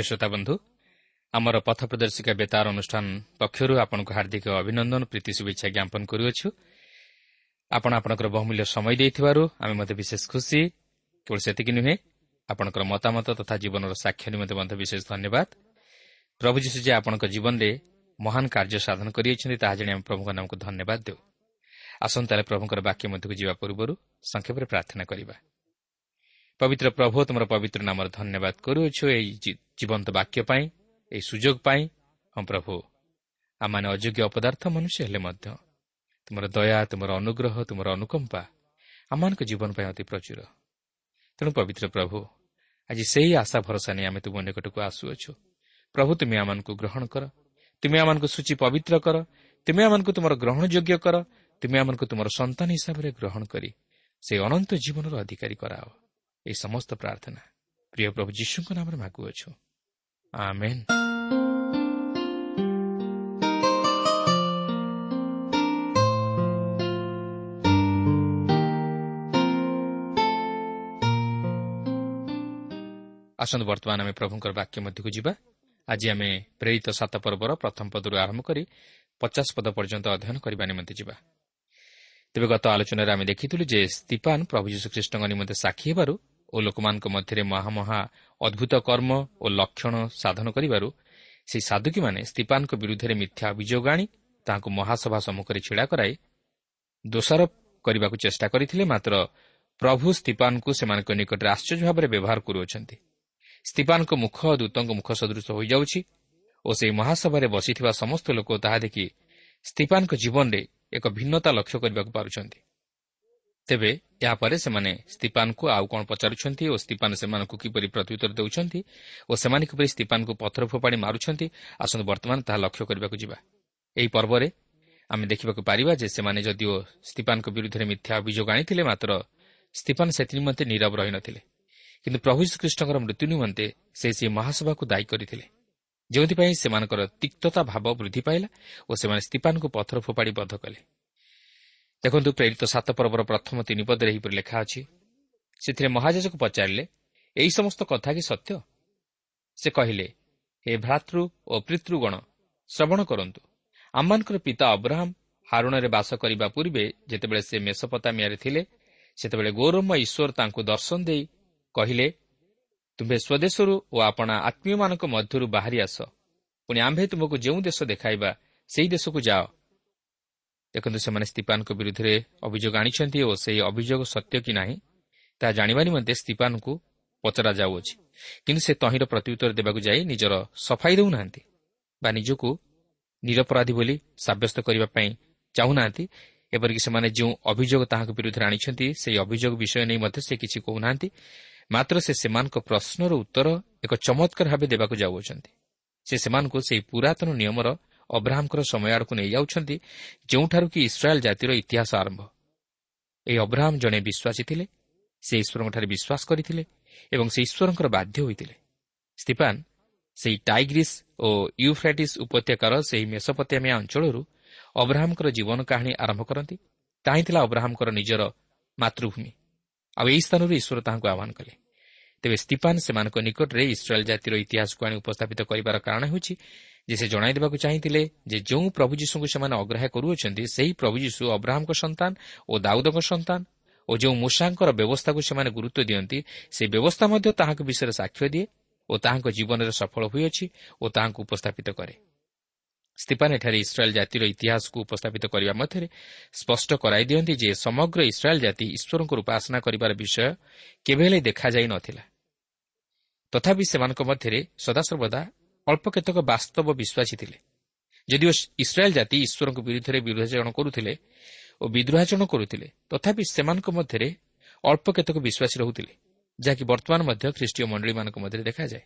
ପ୍ରିୟ ଶ୍ରୋତା ବନ୍ଧୁ ଆମର ପଥ ପ୍ରଦର୍ଶିକା ବେତାର ଅନୁଷ୍ଠାନ ପକ୍ଷରୁ ଆପଣଙ୍କୁ ହାର୍ଦ୍ଦିକ ଅଭିନନ୍ଦନ ପ୍ରୀତି ଶୁଭେଚ୍ଛା ଜ୍ଞାପନ କରୁଅଛୁ। ଆପଣ ଆପଣଙ୍କର ବହୁମୂଲ୍ୟ ସମୟ ଦେଇଥିବାରୁ ଆମେ ମଧ୍ୟ ବିଶେଷ ଖୁସି। କେବଳ ସେତିକି ନୁହେଁ ଆପଣଙ୍କର ମତାମତ ତଥା ଜୀବନର ସାକ୍ଷ୍ୟ ନିମନ୍ତେ ମଧ୍ୟ ବିଶେଷ ଧନ୍ୟବାଦ। ପ୍ରଭୁ ଯୀଶୁ ଯେ ଆପଣଙ୍କ ଜୀବନରେ ମହାନ କାର୍ଯ୍ୟ ସାଧନ କରିଅଛନ୍ତି ତାହା ଜାଣି ଆମେ ପ୍ରଭୁଙ୍କ ନାମକୁ ଧନ୍ୟବାଦ ଦେଉ। ଆସନ୍ତା ପ୍ରଭୁଙ୍କର ବାକ୍ୟ ମଧ୍ୟକୁ ଯିବା ପୂର୍ବରୁ ସଂକ୍ଷେପରେ ପ୍ରାର୍ଥନା କରିବା। ପବିତ୍ର ପ୍ରଭୁ ତୁମର ପବିତ୍ର ନାମର ଧନ୍ୟବାଦ କରୁଅଛୁ ଏହି ଜୀବନ୍ତ ବାକ୍ୟ ପାଇଁ ଏହି ସୁଯୋଗ ପାଇଁ ହଁ ପ୍ରଭୁ ଆମମାନେ ଅଯୋଗ୍ୟ ଅପଦାର୍ଥ ମନୁଷ୍ୟ ହେଲେ ମଧ୍ୟ ତୁମର ଦୟା ତୁମର ଅନୁଗ୍ରହ ତୁମର ଅନୁକମ୍ପା ଆମମାନଙ୍କ ଜୀବନ ପାଇଁ ଅତି ପ୍ରଚୁର ତେଣୁ ପବିତ୍ର ପ୍ରଭୁ ଆଜି ସେହି ଆଶା ଭରସା ନେଇ ଆମେ ତୁମ ନିକଟକୁ ଆସୁଅଛୁ ପ୍ରଭୁ ତୁମେ ଆମମାନଙ୍କୁ ଗ୍ରହଣ କର ତୁମେ ଆମମାନଙ୍କୁ ସୂଚି ପବିତ୍ର କର ତୁମେ ଆମମାନଙ୍କୁ ତୁମର ଗ୍ରହଣ ଯୋଗ୍ୟ କର ତୁମେ ଆମମାନଙ୍କୁ ତୁମର ସନ୍ତାନ ହିସାବରେ ଗ୍ରହଣ କରି ସେହି ଅନନ୍ତ ଜୀବନର ଅଧିକାରୀ କରାଅ ଏହି ସମସ୍ତ ପ୍ରାର୍ଥନା ପ୍ରିୟ ପ୍ରଭୁ ଯୀଶୁଙ୍କ ନାମରେ ମାଗୁଅଛୁ ଆମେନ୍ ଆସନ୍ତୁ ବର୍ତ୍ତମାନ ଆମେ ପ୍ରଭୁଙ୍କର ବାକ୍ୟ ମଧ୍ୟକୁ ଯିବା. ଆଜି ଆମେ ପ୍ରେରିତ ସାତ ପର୍ବର ପ୍ରଥମ ପଦରୁ ଆରମ୍ଭ କରି ପଚାଶ ପଦ ପର୍ଯ୍ୟନ୍ତ ଅଧ୍ୟୟନ କରିବା ନିମନ୍ତେ ଯିବା। ତେବେ ଗତ ଆଲୋଚନାରେ ଆମେ ଦେଖିଥିଲୁ ଯେ ସ୍ତିପାନ ପ୍ରଭୁ ଯୀଶୁଖ୍ରୀଷ୍ଟଙ୍କ ନିମନ୍ତେ ସାକ୍ଷୀ ହେବାରୁ ଓ ଲୋକମାନଙ୍କ ମଧ୍ୟରେ ମହାମହା ଅଦ୍ଭୁତ କର୍ମ ଓ ଲକ୍ଷଣ ସାଧନ କରିବାରୁ ସେହି ସାଧୁକୀମାନେ ସ୍ତିପାନଙ୍କ ବିରୁଦ୍ଧରେ ମିଥ୍ୟା ଅଭିଯୋଗ ଆଣି ତାହାଙ୍କୁ ମହାସଭା ସମ୍ମୁଖରେ ଛିଡ଼ା କରାଇ ଦୋଷାରୋପ କରିବାକୁ ଚେଷ୍ଟା କରିଥିଲେ ମାତ୍ର ପ୍ରଭୁ ସ୍ତିପାନଙ୍କୁ ସେମାନଙ୍କ ନିକଟରେ ଆଶ୍ଚର୍ଯ୍ୟ ଭାବରେ ବ୍ୟବହାର କରୁଅଛନ୍ତି। ସ୍ତିପାନଙ୍କ ମୁଖ ଦୂତଙ୍କ ମୁଖ ସଦୃଶ ହୋଇଯାଉଛି ଓ ସେହି ମହାସଭାରେ ବସିଥିବା ସମସ୍ତ ଲୋକ ତାହା ଦେଖି ସ୍ତିପାନଙ୍କ ଜୀବନରେ ଏକ ଭିନ୍ନତା ଲକ୍ଷ୍ୟ କରିବାକୁ ପାରୁଛନ୍ତି। ତେବେ ଏହାପରେ ସେମାନେ ସ୍ତିପାନଙ୍କୁ ଆଉ କ'ଣ ପଚାରୁଛନ୍ତି ଓ ସ୍ତିପାନ ସେମାନଙ୍କୁ କିପରି ପ୍ରତ୍ୟୁତ୍ତର ଦେଉଛନ୍ତି ଓ ସେମାନେ କିପରି ସ୍ତିପାନଙ୍କୁ ପଥର ଫୋପାଡ଼ି ମାରୁଛନ୍ତି? ଆସନ୍ତୁ ବର୍ତ୍ତମାନ ତାହା ଲକ୍ଷ୍ୟ କରିବାକୁ ଯିବା। ଏହି ପର୍ବରେ ଆମେ ଦେଖିବାକୁ ପାରିବା ଯେ ସେମାନେ ଯଦିଓ ସ୍ତିପାନଙ୍କ ବିରୁଦ୍ଧରେ ମିଥ୍ୟା ଅଭିଯୋଗ ଆଣିଥିଲେ ମାତ୍ର ସ୍ତିପାନ ସେଥି ନିମନ୍ତେ ନିରବ ରହିନଥିଲେ। କିନ୍ତୁ ପ୍ରଭୁ ଶ୍ରୀକୃଷ୍ଣଙ୍କର ମୃତ୍ୟୁ ନିମନ୍ତେ ସେ ସେହି ମହାସଭାକୁ ଦାୟୀ କରିଥିଲେ। ଯେଉଁଥିପାଇଁ ସେମାନଙ୍କର ତିକ୍ତତା ଭାବ ବୃଦ୍ଧି ପାଇଲା ଓ ସେମାନେ ସ୍ତିପାନଙ୍କୁ ପଥର ଫୋପାଡ଼ି ବଦ୍ଧ କଲେ। ଦେଖନ୍ତୁ ପ୍ରେରିତ ସାତ ପର୍ବର ପ୍ରଥମ ତିନି ପଦରେ ଏହିପରି ଲେଖା ଅଛି। ସେଥିରେ ମହାଜାଜକୁ ପଚାରିଲେ ଏହି ସମସ୍ତ କଥା କି ସତ୍ୟ? ସେ କହିଲେ ହେ ଭ୍ରାତୃ ଓ ପିତୃଗଣ ଶ୍ରବଣ କରନ୍ତୁ। ଆମମାନଙ୍କର ପିତା ଅବ୍ରାହମ ହାରୁଣରେ ବାସ କରିବା ପୂର୍ବେ ଯେତେବେଳେ ସେ ମେଷପତାମିଆରେ ଥିଲେ ସେତେବେଳେ ଗୌରବ ଈଶ୍ୱର ତାଙ୍କୁ ଦର୍ଶନ ଦେଇ କହିଲେ ତୁମ୍ଭେ ସ୍ୱଦେଶରୁ ଓ ଆପଣା ଆତ୍ମୀୟମାନଙ୍କ ମଧ୍ୟରୁ ବାହାରି ଆସ। ପୁଣି ଆମ୍ଭେ ତୁମକୁ ଯେଉଁ ଦେଶ ଦେଖାଇବା ସେହି ଦେଶକୁ ଯାଅ। ଦେଖନ୍ତୁ ସେମାନେ ସ୍ତିପାନଙ୍କ ବିରୁଦ୍ଧରେ ଅଭିଯୋଗ ଆଣିଛନ୍ତି ଓ ସେହି ଅଭିଯୋଗ ସତ୍ୟ କି ନାହିଁ ତାହା ଜାଣିବା ନିମନ୍ତେ ସ୍ତିପାନଙ୍କୁ ପଚରାଯାଉଅଛି। କିନ୍ତୁ ସେ ତହିଁର ପ୍ରତ୍ୟୁତ୍ତର ଦେବାକୁ ଯାଇ ନିଜର ସଫାଇ ଦେଉନାହାନ୍ତି ବା ନିଜକୁ ନିରପରାଧୀ ବୋଲି ସାବ୍ୟସ୍ତ କରିବା ପାଇଁ ଚାହୁଁନାହାନ୍ତି। ଏପରିକି ସେମାନେ ଯେଉଁ ଅଭିଯୋଗ ତାହାଙ୍କ ବିରୁଦ୍ଧରେ ଆଣିଛନ୍ତି ସେହି ଅଭିଯୋଗ ବିଷୟ ନେଇ ମଧ୍ୟ ସେ କିଛି କହୁନାହାନ୍ତି। ମାତ୍ର ସେ ସେମାନଙ୍କ ପ୍ରଶ୍ନର ଉତ୍ତର ଏକ ଚମତ୍କାର ଭାବେ ଦେବାକୁ ଯାଉଅଛନ୍ତି। ସେ ସେମାନଙ୍କୁ ସେହି ପୁରାତନ ନିୟମର ଅବ୍ରାହମଙ୍କର ସମୟ ଆଡ଼କୁ ନେଇଯାଉଛନ୍ତି ଯେଉଁଠାରୁ କି ଇସ୍ରାଏଲ୍ ଜାତିର ଇତିହାସ ଆରମ୍ଭ। ଏହି ଅବ୍ରାହମ ଜଣେ ବିଶ୍ୱାସୀ ଥିଲେ ସେ ଈଶ୍ୱରଙ୍କଠାରେ ବିଶ୍ୱାସ କରିଥିଲେ ଏବଂ ସେ ଈଶ୍ୱରଙ୍କର ବାଧ୍ୟ ହୋଇଥିଲେ। ସ୍ତିପାନ ସେହି ଟାଇଗ୍ରିସ୍ ଓ ୟୁଫ୍ରାଟିସ୍ ଉପତ୍ୟକାର ସେହି ମେଷପତ୍ୟାମିଆ ଅଞ୍ଚଳରୁ ଅବ୍ରାହମଙ୍କର ଜୀବନ କାହାଣୀ ଆରମ୍ଭ କରନ୍ତି ତାହିଁ ଥିଲା ଅବ୍ରାହମଙ୍କର ନିଜର ମାତୃଭୂମି। ଆଉ ଏହି ସ୍ଥାନରୁ ଈଶ୍ୱର ତାହାଙ୍କୁ ଆହ୍ୱାନ କଲେ। ତେବେ ସ୍ତିପାନ ସେମାନଙ୍କ ନିକଟରେ ଇସ୍ରାଏଲ୍ ଜାତିର ଇତିହାସକୁ ଆଣି ଉପସ୍ଥାପିତ କରିବାର କାରଣ ହେଉଛି ଯେ ସେ ଜଣାଇ ଦେବାକୁ ଚାହିଁଥିଲେ ଯେ ଯେଉଁ ପ୍ରଭୁ ଯୀଶୁଙ୍କୁ ସେମାନେ ଅଗ୍ରାହ୍ୟ କରୁଅଛନ୍ତି ସେହି ପ୍ରଭୁ ଯୀଶୁ ଅବ୍ରାହମଙ୍କ ସନ୍ତାନ ଓ ଦାଉଦଙ୍କ ସନ୍ତାନ ଓ ଯେଉଁ ମୂଷାଙ୍କର ବ୍ୟବସ୍ଥାକୁ ସେମାନେ ଗୁରୁତ୍ୱ ଦିଅନ୍ତି ସେହି ବ୍ୟବସ୍ଥା ମଧ୍ୟ ତାହାଙ୍କ ବିଷୟରେ ସାକ୍ଷ୍ୟ ଦିଏ ଓ ତାହାଙ୍କ ଜୀବନରେ ସଫଳ ହୋଇଅଛି ଓ ତାହାଙ୍କୁ ଉପସ୍ଥାପିତ କରେ। ସ୍ତିପାନ ଏଠାରେ ଇସ୍ରାଏଲ୍ ଜାତିର ଇତିହାସକୁ ଉପସ୍ଥାପିତ କରିବା ମଧ୍ୟରେ ସ୍ପଷ୍ଟ କରାଇ ଦିଅନ୍ତି ଯେ ସମଗ୍ର ଇସ୍ରାଏଲ୍ ଜାତି ଈଶ୍ୱରଙ୍କୁ ଉପାସନା କରିବାର ବିଷୟ କେବେ ହେଲେ ଦେଖାଯାଇ ନଥିଲା। ତଥାପି ସେମାନଙ୍କ ମଧ୍ୟରେ ସଦାସର୍ବଦା ଅଳ୍ପ କେତେକ ବାସ୍ତବ ବିଶ୍ୱାସୀ ଥିଲେ। ଯଦିଓ ଇସ୍ରାଏଲ୍ ଜାତି ଈଶ୍ୱରଙ୍କ ବିରୁଦ୍ଧରେ ବିରୋଧାଚରଣ କରୁଥିଲେ ଓ ବିଦ୍ରୋହାଚରଣ କରୁଥିଲେ ତଥାପି ସେମାନଙ୍କ ମଧ୍ୟରେ ଅଳ୍ପ କେତେକ ବିଶ୍ୱାସୀ ରହୁଥିଲେ ଯାହାକି ବର୍ତ୍ତମାନ ମଧ୍ୟ ଖ୍ରୀଷ୍ଟୀୟ ମଣ୍ଡଳୀମାନଙ୍କ ମଧ୍ୟରେ ଦେଖାଯାଏ।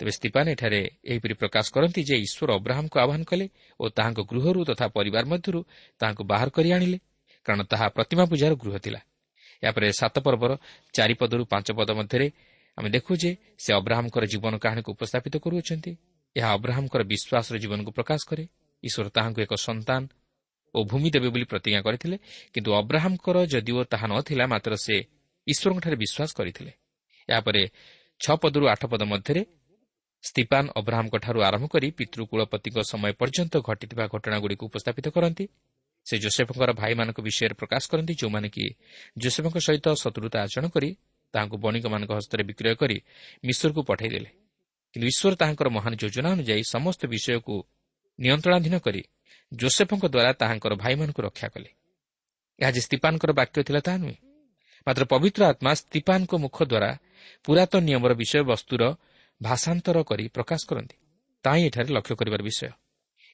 ତେବେ ସ୍ତିପାନ ଏଠାରେ ଏହିପରି ପ୍ରକାଶ କରନ୍ତି ଯେ ଈଶ୍ୱର ଅବ୍ରାହମକୁ ଆହ୍ୱାନ କଲେ ଓ ତାହାଙ୍କ ଗୃହରୁ ତଥା ପରିବାର ମଧ୍ୟରୁ ତାହାଙ୍କୁ ବାହାର କରି ଆଣିଲେ କାରଣ ତାହା ପ୍ରତିମା ପୂଜାର ଗୃହ ଥିଲା। ଏହାପରେ ସାତ ପର୍ବର ଚାରିପଦରୁ ପାଞ୍ଚ ପଦ ମଧ୍ୟରେ ଆମେ ଦେଖୁ ଯେ ସେ ଅବ୍ରାହମଙ୍କର ଜୀବନ କାହାଣୀକୁ ଉପସ୍ଥାପିତ କରୁଅଛନ୍ତି। ଏହା ଅବ୍ରାହମଙ୍କର ବିଶ୍ୱାସର ଜୀବନକୁ ପ୍ରକାଶ କରେ। ଈଶ୍ୱର ତାହାଙ୍କୁ ଏକ ସନ୍ତାନ ଓ ଭୂମି ଦେବେ ବୋଲି ପ୍ରତିଜ୍ଞା କରିଥିଲେ କିନ୍ତୁ ଅବ୍ରାହମଙ୍କର ଯଦିଓ ତାହା ନଥିଲା ମାତ୍ର ସେ ଈଶ୍ୱରଙ୍କଠାରେ ବିଶ୍ୱାସ କରିଥିଲେ। ଏହାପରେ ଛଅ ପଦରୁ ଆଠ ପଦ ମଧ୍ୟରେ ସ୍ତିପାନ ଅବ୍ରାହମଙ୍କଠାରୁ ଆରମ୍ଭ କରି ପିତୃକୁଳପତିଙ୍କ ସମୟ ପର୍ଯ୍ୟନ୍ତ ଘଟିଥିବା ଘଟଣାଗୁଡ଼ିକୁ ଉପସ୍ଥାପିତ କରନ୍ତି। ସେ ଜୋସେଫଙ୍କର ଭାଇମାନଙ୍କ ବିଷୟରେ ପ୍ରକାଶ କରନ୍ତି ଯେଉଁମାନେ କି ଜୋସେଫଙ୍କ ସହିତ ଶତ୍ରୁତା ଆଚରଣ କରି ତାହାଙ୍କୁ ବଣିକମାନଙ୍କ ହସ୍ତରେ ବିକ୍ରୟ କରି ମିଶ୍ରକୁ ପଠାଇଦେଲେ। କିନ୍ତୁ ଈଶ୍ୱର ତାହାଙ୍କର ମହାନ ଯୋଜନା ଅନୁଯାୟୀ ସମସ୍ତ ବିଷୟକୁ ନିୟନ୍ତ୍ରଣାଧୀନ କରି ଜୋସେଫଙ୍କ ଦ୍ୱାରା ତାହାଙ୍କର ଭାଇମାନଙ୍କୁ ରକ୍ଷା କଲେ। ଏହା ଯେ ସ୍ତିପାନଙ୍କର ବାକ୍ୟ ଥିଲା ତାହା ନୁହେଁ। ମାତ୍ର ପବିତ୍ର ଆତ୍ମା ସ୍ତିପାନଙ୍କ ମୁଖ ଦ୍ୱାରା ପୁରାତନ ନିୟମର ବିଷୟବସ୍ତୁର ଭାଷାନ୍ତର କରି ପ୍ରକାଶ କରନ୍ତି। ତାହିଁ ଏଠାରେ ଲକ୍ଷ୍ୟ କରିବାର ବିଷୟ।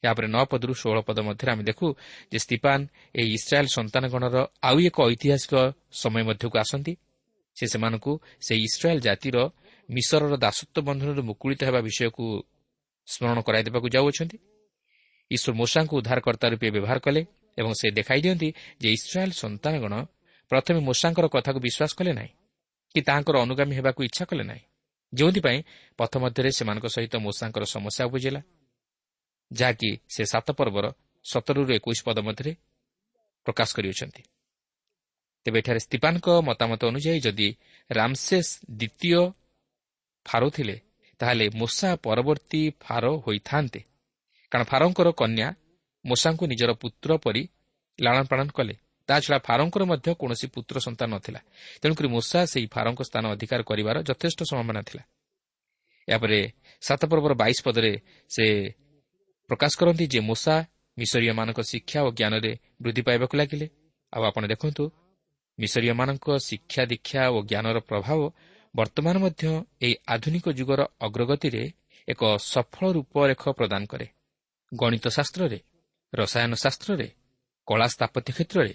ଏହାପରେ ନଅ ପଦରୁ ଷୋହଳ ପଦ ମଧ୍ୟରେ ଆମେ ଦେଖୁ ଯେ ସ୍ତିପାନ ଏହି ଇସ୍ରାଏଲ୍ ସନ୍ତାନଗଣର ଆଉ ଏକ ଐତିହାସିକ ସମୟ ମଧ୍ୟକୁ ଆସନ୍ତି। ସେ ସେମାନଙ୍କୁ ସେହି ଇସ୍ରାଏଲ୍ ଜାତିର ମିଶରର ଦାସତ୍ୱ ବନ୍ଧନରୁ ମୁକୁଳିତ ହେବା ବିଷୟକୁ ସ୍ମରଣ କରାଇଦେବାକୁ ଯାଉଅଛନ୍ତି। ଈଶ୍ୱର ମୂଷାଙ୍କୁ ଉଦ୍ଧାରକର୍ତ୍ତା ରୂପେ ବ୍ୟବହାର କଲେ ଏବଂ ସେ ଦେଖାଇ ଦିଅନ୍ତି ଯେ ଇସ୍ରାଏଲ୍ ସନ୍ତାନଗଣ ପ୍ରଥମେ ମୂଷାଙ୍କର କଥାକୁ ବିଶ୍ୱାସ କଲେ ନାହିଁ କି ତାହାଙ୍କର ଅନୁଗାମୀ ହେବାକୁ ଇଚ୍ଛା କଲେ ନାହିଁ। ଯେଉଁଥିପାଇଁ ପଥ ମଧ୍ୟରେ ସେମାନଙ୍କ ସହିତ ମୂଷାଙ୍କର ସମସ୍ୟା ଉପୁଜିଲା ଯାହାକି ସେ ସାତ ପର୍ବର ସତରରୁ ଏକୋଇଶ ପଦ ମଧ୍ୟରେ ପ୍ରକାଶ କରିଅଛନ୍ତି। ତେବେ ଏଠାରେ ସ୍ତିପାନଙ୍କ ମତାମତ ଅନୁଯାୟୀ ଯଦି ରାମସେସ୍ ଦ୍ୱିତୀୟ ଫାରୋ ଥିଲେ ତାହେଲେ ମୂଷା ପରବର୍ତ୍ତୀ ଫାରୋ ହୋଇଥାନ୍ତେ। କାରଣ ଫାରୋଙ୍କର କନ୍ୟା ମୂଷାଙ୍କୁ ନିଜର ପୁତ୍ର ପରି ଲାଳନ ପାଳନ କଲେ। ତାଛଡ଼ା ଫାରୋଙ୍କର ମଧ୍ୟ କୌଣସି ପୁତ୍ର ସନ୍ତାନ ନଥିଲା। ତେଣୁକରି ମୂଷା ସେହି ଫାରୋଙ୍କ ସ୍ଥାନ ଅଧିକାର କରିବାର ଯଥେଷ୍ଟ ସମ୍ଭାବନା ଥିଲା। ଏହାପରେ ସାତ ପର୍ବର ବାଇଶ ପଦରେ ସେ ପ୍ରକାଶ କରନ୍ତି ଯେ ମୂଷା ମିଶରୀୟମାନଙ୍କ ଶିକ୍ଷା ଓ ଜ୍ଞାନରେ ବୃଦ୍ଧି ପାଇବାକୁ ଲାଗିଲେ। ଆଉ ଆପଣ ଦେଖନ୍ତୁ ମିଶରୀୟମାନଙ୍କ ଶିକ୍ଷା ଦୀକ୍ଷା ଓ ଜ୍ଞାନର ପ୍ରଭାବ ବର୍ତ୍ତମାନ ମଧ୍ୟ ଏହି ଆଧୁନିକ ଯୁଗର ଅଗ୍ରଗତିରେ ଏକ ସଫଳ ରୂପରେଖ ପ୍ରଦାନ କରେ। ଗଣିତ ଶାସ୍ତ୍ରରେ ରସାୟନ ଶାସ୍ତ୍ରରେ କଳା ସ୍ଥାପତ୍ୟ କ୍ଷେତ୍ରରେ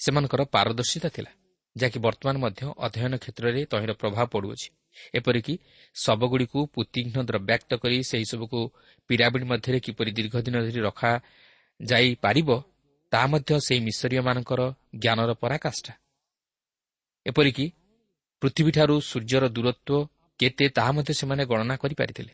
ସେମାନଙ୍କର ପାରଦର୍ଶିତା ଥିଲା ଯାହାକି ବର୍ତ୍ତମାନ ମଧ୍ୟ ଅଧ୍ୟୟନ କ୍ଷେତ୍ରରେ ତହିଁର ପ୍ରଭାବ ପଡ଼ୁଅଛି। ଏପରିକି ଶବଗୁଡ଼ିକୁ ପୁତିଘ୍ନ ଦ୍ରବ୍ୟାକ୍ତ କରି ସେହିସବୁକୁ ପିରାମିଡ୍ ମଧ୍ୟରେ କିପରି ଦୀର୍ଘଦିନ ଧରି ରଖାଯାଇପାରିବ ତାହା ମଧ୍ୟ ସେହି ମିଶରୀୟମାନଙ୍କର ଜ୍ଞାନର ପରାକାଷ୍ଠା। ଏପରିକି ପୃଥିବୀଠାରୁ ସୂର୍ଯ୍ୟର ଦୂରତ୍ୱ କେତେ ତାହା ମଧ୍ୟ ସେମାନେ ଗଣନା କରିପାରିଥିଲେ।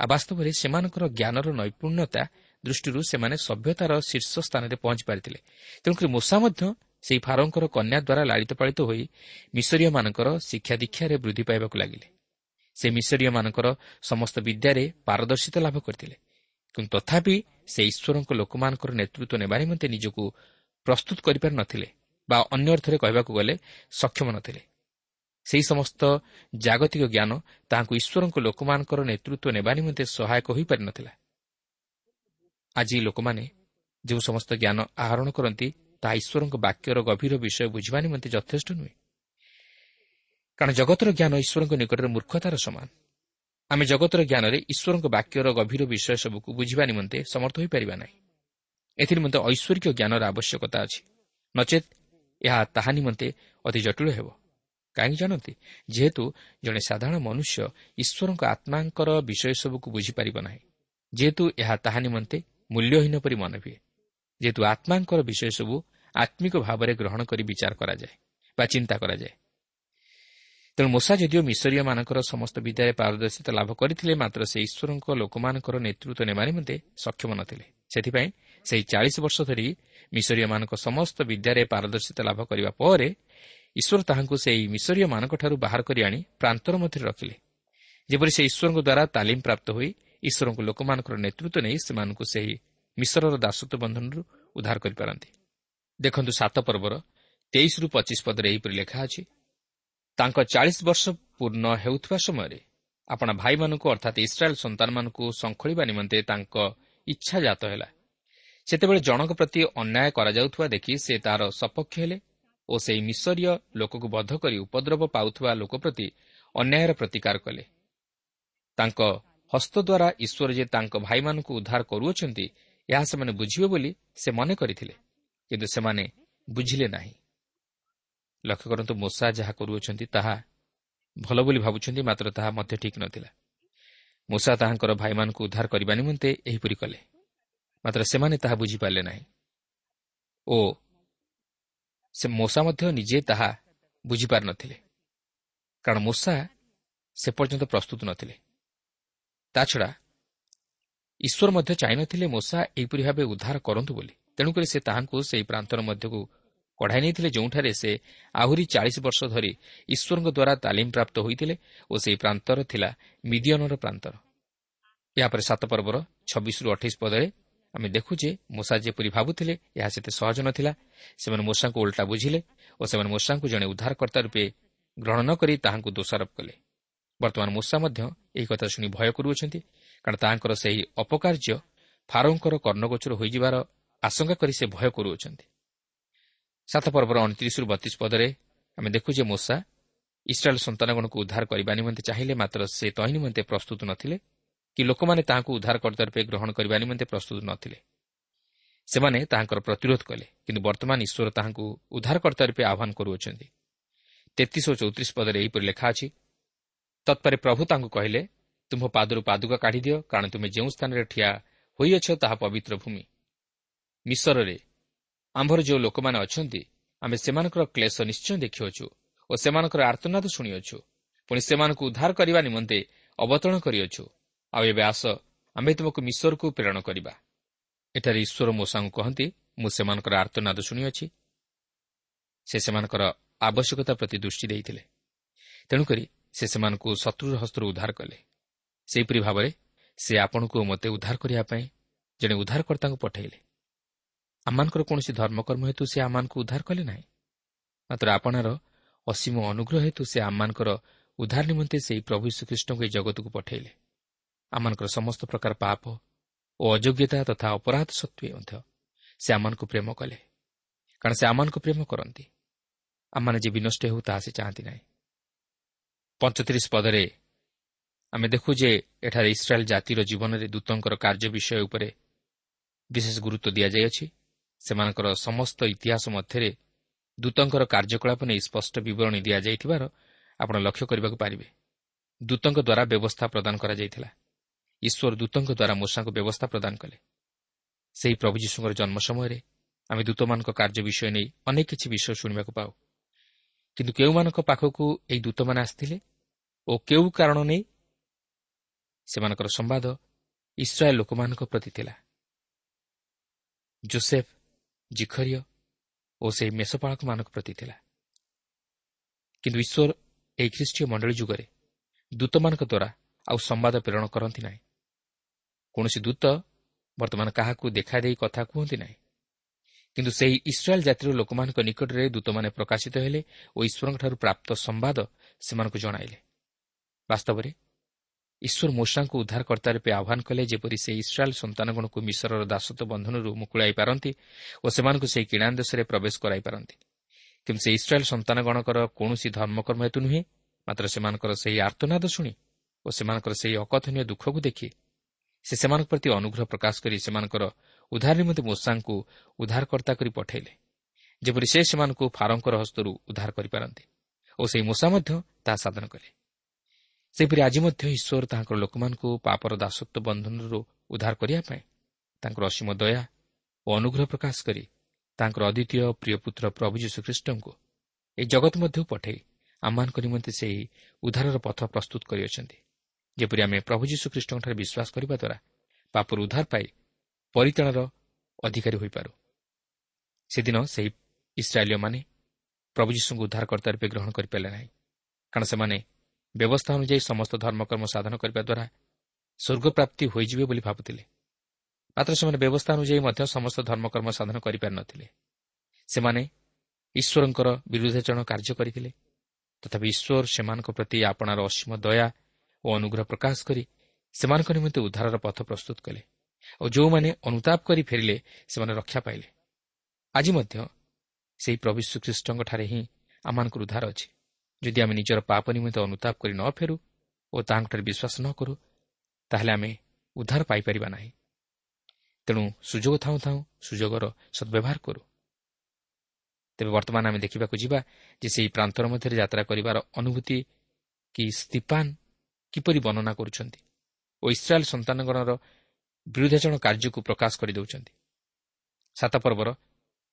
ଆଉ ବାସ୍ତବରେ ସେମାନଙ୍କର ଜ୍ଞାନର ନୈପୁଣ୍ୟତା ଦୃଷ୍ଟିରୁ ସେମାନେ ସଭ୍ୟତାର ଶୀର୍ଷ ସ୍ଥାନରେ ପହଞ୍ଚି ପାରିଥିଲେ। ତେଣୁକରି ମୂଷା ମଧ୍ୟ ସେହି ଫାରଙ୍କର କନ୍ୟା ଦ୍ୱାରା ଲାଳିତ ପାଳିତ ହୋଇ ମିଶରୀୟମାନଙ୍କର ଶିକ୍ଷା ଦୀକ୍ଷାରେ ବୃଦ୍ଧି ପାଇବାକୁ ଲାଗିଲେ। ସେ ମିଶରୀୟମାନଙ୍କର ସମସ୍ତ ବିଦ୍ୟାରେ ପାରଦର୍ଶିତା ଲାଭ କରିଥିଲେ। କିନ୍ତୁ ତଥାପି ସେ ଈଶ୍ୱରଙ୍କ ଲୋକମାନଙ୍କର ନେତୃତ୍ୱ ନେବା ନିମନ୍ତେ ନିଜକୁ ପ୍ରସ୍ତୁତ କରିପାରି ନଥିଲେ ବା ଅନ୍ୟ ଅର୍ଥରେ କହିବାକୁ ଗଲେ ସକ୍ଷମ ନଥିଲେ। ସେହି ସମସ୍ତ ଜାଗତିକ ଜ୍ଞାନ ତାହାଙ୍କୁ ଈଶ୍ୱରଙ୍କ ଲୋକମାନଙ୍କର ନେତୃତ୍ୱ ନେବା ନିମନ୍ତେ ସହାୟକ ହୋଇପାରିନଥିଲା ଆଜି ଲୋକମାନେ ଯେଉଁ ସମସ୍ତ ଜ୍ଞାନ ଆହରଣ କରନ୍ତି ତାହା ଈଶ୍ୱରଙ୍କ ବାକ୍ୟର ଗଭୀର ବିଷୟ ବୁଝିବା ନିମନ୍ତେ ଯଥେଷ୍ଟ ନୁହେଁ। କାରଣ ଜଗତର ଜ୍ଞାନ ଈଶ୍ୱରଙ୍କ ନିକଟରେ ମୂର୍ଖତାର ସମାନ। ଆମେ ଜଗତର ଜ୍ଞାନରେ ଈଶ୍ୱରଙ୍କ ବାକ୍ୟର ଗଭୀର ବିଷୟ ସବୁକୁ ବୁଝିବା ନିମନ୍ତେ ସମର୍ଥ ହୋଇପାରିବା ନାହିଁ। ଏଥିନିମନ୍ତେ ଐଶ୍ୱରିକ ଜ୍ଞାନର ଆବଶ୍ୟକତା ଅଛି। ନଚେତ୍ ଏହା ତାହା ନିମନ୍ତେ ଅତି ଜଟିଳ ହେବ। କାହିଁକି ଜାଣନ୍ତି? ଯେହେତୁ ଜଣେ ସାଧାରଣ ମନୁଷ୍ୟ ଈଶ୍ୱରଙ୍କ ଆତ୍ମାଙ୍କର ବିଷୟ ସବୁକୁ ବୁଝିପାରିବ ନାହିଁ। ଯେହେତୁ ଏହା ତାହା ନିମନ୍ତେ ମୂଲ୍ୟହୀନ ପରି ମନେ ହୁଏ। ଯେହେତୁ ଆତ୍ମାଙ୍କର ବିଷୟ ସବୁ ଆତ୍ମିକ ଭାବରେ ଗ୍ରହଣ କରି ବିଚାର କରାଯାଏ ବା ଚିନ୍ତା କରାଯାଏ। ତେଣୁ ମୂଷା ଯଦିଓ ମିଶରୀୟମାନଙ୍କର ସମସ୍ତ ବିଦ୍ୟାରେ ପାରଦର୍ଶିତା ଲାଭ କରିଥିଲେ ମାତ୍ର ସେ ଈଶ୍ୱରଙ୍କ ଲୋକମାନଙ୍କର ନେତୃତ୍ୱ ନେବା ନିମନ୍ତେ ସକ୍ଷମ ନଥିଲେ। ସେଥିପାଇଁ ସେହି ଚାଳିଶ ବର୍ଷ ଧରି ମିଶରୀୟମାନଙ୍କ ସମସ୍ତ ବିଦ୍ୟାରେ ପାରଦର୍ଶିତା ଲାଭ କରିବା ପରେ ଈଶ୍ୱର ତାହାଙ୍କୁ ସେହି ମିଶରୀୟମାନଙ୍କଠାରୁ ବାହାର କରି ଆଣି ପ୍ରାନ୍ତର ମଧ୍ୟରେ ରଖିଲେ। ଯେପରି ସେ ଈଶ୍ୱରଙ୍କ ଦ୍ୱାରା ତାଲିମ ପ୍ରାପ୍ତ ହୋଇ ଈଶ୍ୱରଙ୍କ ଲୋକମାନଙ୍କର ନେତୃତ୍ୱ ନେଇ ସେମାନଙ୍କୁ ସେହି ମିଶ୍ରର ଦାସତ୍ୱ ବନ୍ଧନରୁ ଉଦ୍ଧାର କରିପାରନ୍ତି। ଦେଖନ୍ତୁ ସାତ ପର୍ବର ତେଇଶରୁ ପଚିଶ ପଦରେ ଏହିପରି ଲେଖା ଅଛି ତାଙ୍କ ଚାଳିଶ ବର୍ଷ ପୂର୍ଣ୍ଣ ହେଉଥିବା ସମୟରେ ଆପଣ ଭାଇମାନଙ୍କୁ ଅର୍ଥାତ୍ ଇସ୍ରାଏଲ୍ ସନ୍ତାନମାନଙ୍କୁ ଶଙ୍ଖଳିବା ନିମନ୍ତେ ତାଙ୍କ ଇଚ୍ଛା ଜାତ ହେଲା। ସେତେବେଳେ ଜଣଙ୍କ ପ୍ରତି ଅନ୍ୟାୟ କରାଯାଉଥିବା ଦେଖି ସେ ତାହାର ସପକ୍ଷ ହେଲେ ଓ ସେହି ମିଶରୀୟ ଲୋକକୁ ବଧ କରି ଉପଦ୍ରବ ପାଉଥିବା ଲୋକ ପ୍ରତି ଅନ୍ୟାୟର ପ୍ରତିକାର କଲେ। ତାଙ୍କ ହସ୍ତଦ୍ୱାରା ଈଶ୍ୱର ଯେ ତାଙ୍କ ଭାଇମାନଙ୍କୁ ଉଦ୍ଧାର କରୁଅଛନ୍ତି ଏହା ସେମାନେ ବୁଝିବେ ବୋଲି ସେ ମନେ କରିଥିଲେ କିନ୍ତୁ ସେମାନେ ବୁଝିଲେ ନାହିଁ। ଲକ୍ଷ୍ୟ କରନ୍ତୁ ମୂଷା ଯାହା କରୁଅଛନ୍ତି ତାହା ଭଲ ବୋଲି ଭାବୁଛନ୍ତି ମାତ୍ର ତାହା ମଧ୍ୟ ଠିକ୍ ନଥିଲା। ମୂଷା ତାହାଙ୍କର ଭାଇମାନଙ୍କୁ ଉଦ୍ଧାର କରିବା ନିମନ୍ତେ ଏହିପରି କଲେ। ମାତ୍ର ସେମାନେ ତାହା ବୁଝିପାରିଲେ ନାହିଁ। ଓ ସେ ମୂଷା ମଧ୍ୟ ନିଜେ ତାହା ବୁଝିପାରିନଥିଲେ କାରଣ ମୂଷା ସେ ପର୍ଯ୍ୟନ୍ତ ପ୍ରସ୍ତୁତ ନଥିଲେ। ତାଛଡ଼ା ଈଶ୍ୱର ମଧ୍ୟ ଚାହିଁନଥିଲେ ମୂଷା ଏହିପରି ଭାବେ ଉଦ୍ଧାର କରନ୍ତୁ ବୋଲି। ତେଣୁକରି ସେ ତାହାଙ୍କୁ ସେହି ପ୍ରାନ୍ତର ମଧ୍ୟକୁ କଢ଼ାଇ ନେଇଥିଲେ ଯେଉଁଠାରେ ସେ ଆହୁରି ଚାଳିଶ ବର୍ଷ ଧରି ଈଶ୍ୱରଙ୍କ ଦ୍ୱାରା ତାଲିମ ପ୍ରାପ୍ତ ହୋଇଥିଲେ ଓ ସେହି ପ୍ରାନ୍ତର ଥିଲା ମିଦିଅନର ପ୍ରାନ୍ତର ଏହାପରେ ସାତ ପର୍ବର ଛବିଶରୁ ଅଠେଇଶ ପଦରେ ଆମେ ଦେଖୁ ଯେ ମୂଷା ଯେପରି ଭାବୁଥିଲେ ଏହା ସେତେ ସହଜ ନଥିଲା ସେମାନେ ମୂଷାଙ୍କୁ ଓଲ୍ଟା ବୁଝିଲେ ଓ ସେମାନେ ମୂଷାଙ୍କୁ ଜଣେ ଉଦ୍ଧାରକର୍ତ୍ତା ରୂପେ ଗ୍ରହଣ ନ କରି ତାହାଙ୍କୁ ଦୋଷାରୋପ କଲେ। ବର୍ତ୍ତମାନ ମୂଷା ମଧ୍ୟ ଏହି କଥା ଶୁଣି ଭୟ କରୁଅଛନ୍ତି କାରଣ ତାହାଙ୍କର ସେହି ଅପକାର୍ଯ୍ୟ ଫାରଙ୍କର କର୍ଣ୍ଣଗୋଚର ହୋଇଯିବାର ଆଶଙ୍କା କରି ସେ ଭୟ କରୁଅଛନ୍ତି। ସାତ ପର୍ବର ଅଣତିରିଶରୁ ବତିଶ ପଦରେ ଆମେ ଦେଖୁ ଯେ ମୂଷା ଇସ୍ରାଏଲ୍ ସନ୍ତାନଗଣକୁ ଉଦ୍ଧାର କରିବା ନିମନ୍ତେ ଚାହିଁଲେ ମାତ୍ର ସେ ତହିଁ ନିମନ୍ତେ ପ୍ରସ୍ତୁତ ନଥିଲେ କି ଲୋକମାନେ ତାହାଙ୍କୁ ଉଦ୍ଧାରକର୍ତ୍ତା ରୂପେ ଗ୍ରହଣ କରିବା ନିମନ୍ତେ ପ୍ରସ୍ତୁତ ନଥିଲେ। ସେମାନେ ତାହାଙ୍କର ପ୍ରତିରୋଧ କଲେ କିନ୍ତୁ ବର୍ତ୍ତମାନ ଈଶ୍ୱର ତାହାଙ୍କୁ ଉଦ୍ଧାରକର୍ତ୍ତା ରୂପେ ଆହ୍ୱାନ କରୁଅଛନ୍ତି। ତେତିଶ ଓ ଚଉତିରିଶ ପଦରେ ଏହିପରି ଲେଖା ଅଛି ତତ୍ପରେ ପ୍ରଭୁ ତାଙ୍କୁ କହିଲେ ତୁମ୍ଭ ପାଦରୁ ପାଦୁକା କାଢ଼ିଦିଅ କାରଣ ତୁମେ ଯେଉଁ ସ୍ଥାନରେ ଠିଆ ହୋଇଅଛ ତାହା ପବିତ୍ର ଭୂମି। ମିଶରରେ ଆମ୍ଭର ଯେଉଁ ଲୋକମାନେ ଅଛନ୍ତି ଆମେ ସେମାନଙ୍କର କ୍ଲେଶ ନିଶ୍ଚୟ ଦେଖିଅଛୁ ଓ ସେମାନଙ୍କର ଆର୍ତ୍ତନାଦ ଶୁଣିଅଛୁ। ପୁଣି ସେମାନଙ୍କୁ ଉଦ୍ଧାର କରିବା ନିମନ୍ତେ ଅବତରଣ କରିଅଛୁ। ଆଉ ଏବେ ଆସ ଆମ୍ଭେ ତୁମକୁ ମିଶରକୁ ପ୍ରେରଣ କରିବା। ଏଠାରେ ଈଶ୍ୱର ମୂଷାଙ୍କୁ କହନ୍ତି ମୁଁ ସେମାନଙ୍କର ଆର୍ତ୍ତନାଦ ଶୁଣିଅଛି। ସେ ସେମାନଙ୍କର ଆବଶ୍ୟକତା ପ୍ରତି ଦୃଷ୍ଟି ଦେଇଥିଲେ। ତେଣୁକରି ସେ ସେମାନଙ୍କୁ ଶତ୍ରୁର ହସ୍ତରୁ ଉଦ୍ଧାର କଲେ। ସେହିପରି ଭାବରେ ସେ ଆପଣଙ୍କୁ ମୋତେ ଉଦ୍ଧାର କରିବା ପାଇଁ ଜଣେ ଉଦ୍ଧାରକର୍ତ୍ତାଙ୍କୁ ପଠାଇଲେ। ଆମମାନଙ୍କର କୌଣସି ଧର୍ମକର୍ମ ହେତୁ ସେ ଆମମାନଙ୍କୁ ଉଦ୍ଧାର କଲେ ନାହିଁ। ମାତ୍ର ଆପଣାର ଅସୀମ ଅନୁଗ୍ରହ ହେତୁ ସେ ଆମମାନଙ୍କର ଉଦ୍ଧାର ନିମନ୍ତେ ସେହି ପ୍ରଭୁ ଶ୍ରୀକୃଷ୍ଣଙ୍କୁ ଏହି ଜଗତକୁ ପଠାଇଲେ। ଆମମାନଙ୍କର ସମସ୍ତ ପ୍ରକାର ପାପ ଓ ଅଯୋଗ୍ୟତା ତଥା ଅପରାଧ ସତ୍ତ୍ୱେ ମଧ୍ୟ ସେ ଆମମାନଙ୍କୁ ପ୍ରେମ କଲେ। କାରଣ ସେ ଆମମାନଙ୍କୁ ପ୍ରେମ କରନ୍ତି। ଆମମାନେ ଯେ ବିନଷ୍ଟ ହେଉ ତାହା ସେ ଚାହାନ୍ତି ନାହିଁ। ପଞ୍ଚତିରିଶ ପଦରେ ଆମେ ଦେଖୁ ଯେ ଏଠାରେ ଇସ୍ରାଏଲ୍ ଜାତିର ଜୀବନରେ ଦୂତଙ୍କର କାର୍ଯ୍ୟ ବିଷୟ ଉପରେ ବିଶେଷ ଗୁରୁତ୍ୱ ଦିଆଯାଇଅଛି। ସେମାନଙ୍କର ସମସ୍ତ ଇତିହାସ ମଧ୍ୟରେ ଦୂତଙ୍କର କାର୍ଯ୍ୟକଳାପ ନେଇ ସ୍ପଷ୍ଟ ବିବରଣୀ ଦିଆଯାଇଥିବାର ଆପଣ ଲକ୍ଷ୍ୟ କରିବାକୁ ପାରିବେ। ଦୂତଙ୍କ ଦ୍ୱାରା ବ୍ୟବସ୍ଥା ପ୍ରଦାନ କରାଯାଇଥିଲା। ଈଶ୍ୱର ଦୂତଙ୍କ ଦ୍ୱାରା ମୂଷାଙ୍କୁ ବ୍ୟବସ୍ଥା ପ୍ରଦାନ କଲେ। ସେହି ପ୍ରଭୁ ଯୀଶୁଙ୍କର ଜନ୍ମ ସମୟରେ ଆମେ ଦୂତମାନଙ୍କ କାର୍ଯ୍ୟ ବିଷୟ ନେଇ ଅନେକ କିଛି ବିଷୟ ଶୁଣିବାକୁ ପାଉ। କିନ୍ତୁ କେଉଁମାନଙ୍କ ପାଖକୁ ଏହି ଦୂତମାନେ ଆସିଥିଲେ ଓ କେଉଁ କାରଣ ନେଇ ସେମାନଙ୍କର ସମ୍ବାଦ ଇସ୍ରାଏଲ୍ ଲୋକମାନଙ୍କ ପ୍ରତି ଥିଲା। ଜୋସେଫ ଜିଖରିୟ ଓ ସେହି ମେଷପାଳକମାନଙ୍କ ପ୍ରତି ଥିଲା। କିନ୍ତୁ ଈଶ୍ୱର ଏହି ଖ୍ରୀଷ୍ଟୀୟ ମଣ୍ଡଳୀ ଯୁଗରେ ଦୂତମାନଙ୍କ ଦ୍ୱାରା ଆଉ ସମ୍ବାଦ ପ୍ରେରଣ କରନ୍ତି ନାହିଁ। କୌଣସି ଦୂତ ବର୍ତ୍ତମାନ କାହାକୁ ଦେଖାଦେଇ କଥା କୁହନ୍ତି ନାହିଁ। କିନ୍ତୁ ସେହି ଇସ୍ରାଏଲ୍ ଜାତିର ଲୋକମାନଙ୍କ ନିକଟରେ ଦୂତମାନେ ପ୍ରକାଶିତ ହେଲେ ଓ ଈଶ୍ୱରଙ୍କଠାରୁ ପ୍ରାପ୍ତ ସମ୍ବାଦ ସେମାନଙ୍କୁ ଜଣାଇଲେ। ବାସ୍ତବରେ ଈଶ୍ୱର ମୂଷାଙ୍କୁ ଉଦ୍ଧାରକର୍ତ୍ତା ରୂପେ ଆହ୍ୱାନ କଲେ ଯେପରି ସେ ଇସ୍ରାଏଲ୍ ସନ୍ତାନଗଣକୁ ମିଶ୍ରର ଦାସତ୍ୱ ବନ୍ଧନରୁ ମୁକୁଳାଇ ପାରନ୍ତି ଓ ସେମାନଙ୍କୁ ସେହି କିଣା ଦେଶରେ ପ୍ରବେଶ କରାଇ ପାରନ୍ତି। କିନ୍ତୁ ସେ ଇସ୍ରାଏଲ୍ ସନ୍ତାନଗଣଙ୍କର କୌଣସି ଧର୍ମକର୍ମ ହେତୁ ନୁହେଁ ମାତ୍ର ସେମାନଙ୍କର ସେହି ଆର୍ତ୍ତନାଦ ଶୁଣି ଓ ସେମାନଙ୍କର ସେହି ଅକଥନୀୟ ଦୁଃଖକୁ ଦେଖି ସେ ସେମାନଙ୍କ ପ୍ରତି ଅନୁଗ୍ରହ ପ୍ରକାଶ କରି ସେମାନଙ୍କର ଉଦ୍ଧାର ନିମନ୍ତେ ମୂଷାଙ୍କୁ ଉଦ୍ଧାରକର୍ତ୍ତା କରି ପଠାଇଲେ ଯେପରି ସେ ସେମାନଙ୍କୁ ଫାରଙ୍କର ହସ୍ତରୁ ଉଦ୍ଧାର କରିପାରନ୍ତି ଓ ସେହି ମୂଷା ମଧ୍ୟ ତାହା ସାଧନ କଲେ। ସେହିପରି ଆଜି ମଧ୍ୟ ଈଶ୍ୱର ତାଙ୍କର ଲୋକମାନଙ୍କୁ ପାପର ଦାସତ୍ୱ ବନ୍ଧନରୁ ଉଦ୍ଧାର କରିବା ପାଇଁ ତାଙ୍କର ଅସୀମ ଦୟା ଓ ଅନୁଗ୍ରହ ପ୍ରକାଶ କରି ତାଙ୍କର ଅଦ୍ୱିତୀୟ ପ୍ରିୟ ପୁତ୍ର ପ୍ରଭୁ ଯୀଶୁଖ୍ରୀଷ୍ଟଙ୍କୁ ଏହି ଜଗତ ମଧ୍ୟକୁ ପଠାଇ ଆମମାନଙ୍କ ନିମନ୍ତେ ସେହି ଉଦ୍ଧାରର ପଥ ପ୍ରସ୍ତୁତ କରିଅଛନ୍ତି। ଯେପରି ଆମେ ପ୍ରଭୁ ଯୀଶୁଖ୍ରୀଷ୍ଟଙ୍କଠାରେ ବିଶ୍ୱାସ କରିବା ଦ୍ୱାରା ପାପରୁ ଉଦ୍ଧାର ପାଇ ପରିତାଣର ଅଧିକାରୀ ହୋଇପାରୁ। ସେଦିନ ସେହି ଇସ୍ରାଏଲୀୟମାନେ ପ୍ରଭୁ ଯୀଶୁଙ୍କୁ ଉଦ୍ଧାରକର୍ତ୍ତା ରୂପେ ଗ୍ରହଣ କରିପାରିଲେ ନାହିଁ। କାରଣ ସେମାନେ ବ୍ୟବସ୍ଥା ଅନୁଯାୟୀ ସମସ୍ତ ଧର୍ମକର୍ମ ସାଧନ କରିବା ଦ୍ୱାରା ସ୍ୱର୍ଗପ୍ରାପ୍ତି ହୋଇଯିବେ ବୋଲି ଭାବୁଥିଲେ। ମାତ୍ର ସେମାନେ ବ୍ୟବସ୍ଥା ଅନୁଯାୟୀ ମଧ୍ୟ ସମସ୍ତ ଧର୍ମକର୍ମ ସାଧନ କରିପାରିନଥିଲେ। ସେମାନେ ଈଶ୍ୱରଙ୍କର ବିରୁଦ୍ଧାଚରଣ କାର୍ଯ୍ୟ କରିଥିଲେ। ତଥାପି ଈଶ୍ୱର ସେମାନଙ୍କ ପ୍ରତି ଆପଣାର ଅସୀମ ଦୟା ଓ ଅନୁଗ୍ରହ ପ୍ରକାଶ କରି ସେମାନଙ୍କ ନିମନ୍ତେ ଉଦ୍ଧାରର ପଥ ପ୍ରସ୍ତୁତ କଲେ ଓ ଯେଉଁମାନେ ଅନୁତାପ କରି ଫେରିଲେ ସେମାନେ ରକ୍ଷା ପାଇଲେ। ଆଜି ମଧ୍ୟ ସେହି ପ୍ରଭୁ ଶ୍ରୀଖ୍ରୀଷ୍ଟଙ୍କଠାରେ ହିଁ ଆମମାନଙ୍କର ଉଦ୍ଧାର ଅଛି। ଯଦି ଆମେ ନିଜର ପାପ ନିମନ୍ତେ ଅନୁତାପ କରି ନ ଫେରୁ ଓ ତାହାଙ୍କଠାରେ ବିଶ୍ୱାସ ନ କରୁ ତାହେଲେ ଆମେ ଉଦ୍ଧାର ପାଇପାରିବା ନାହିଁ। ତେଣୁ ସୁଯୋଗ ଥାଉଁ ଥାଉଁ ସୁଯୋଗର ସଦ୍ବ୍ୟବହାର କରୁ। ତେବେ ବର୍ତ୍ତମାନ ଆମେ ଦେଖିବାକୁ ଯିବା ଯେ ସେହି ପ୍ରାନ୍ତର ମଧ୍ୟରେ ଯାତ୍ରା କରିବାର ଅନୁଭୂତି କି ସ୍ତିପାନ କିପରି ବର୍ଣ୍ଣନା କରୁଛନ୍ତି ଓ ଇସ୍ରାଏଲ୍ ସନ୍ତାନଗଣର ବିରୁଦ୍ଧାଚରଣ କାର୍ଯ୍ୟକୁ ପ୍ରକାଶ କରିଦେଉଛନ୍ତି ସାତ ପର୍ବର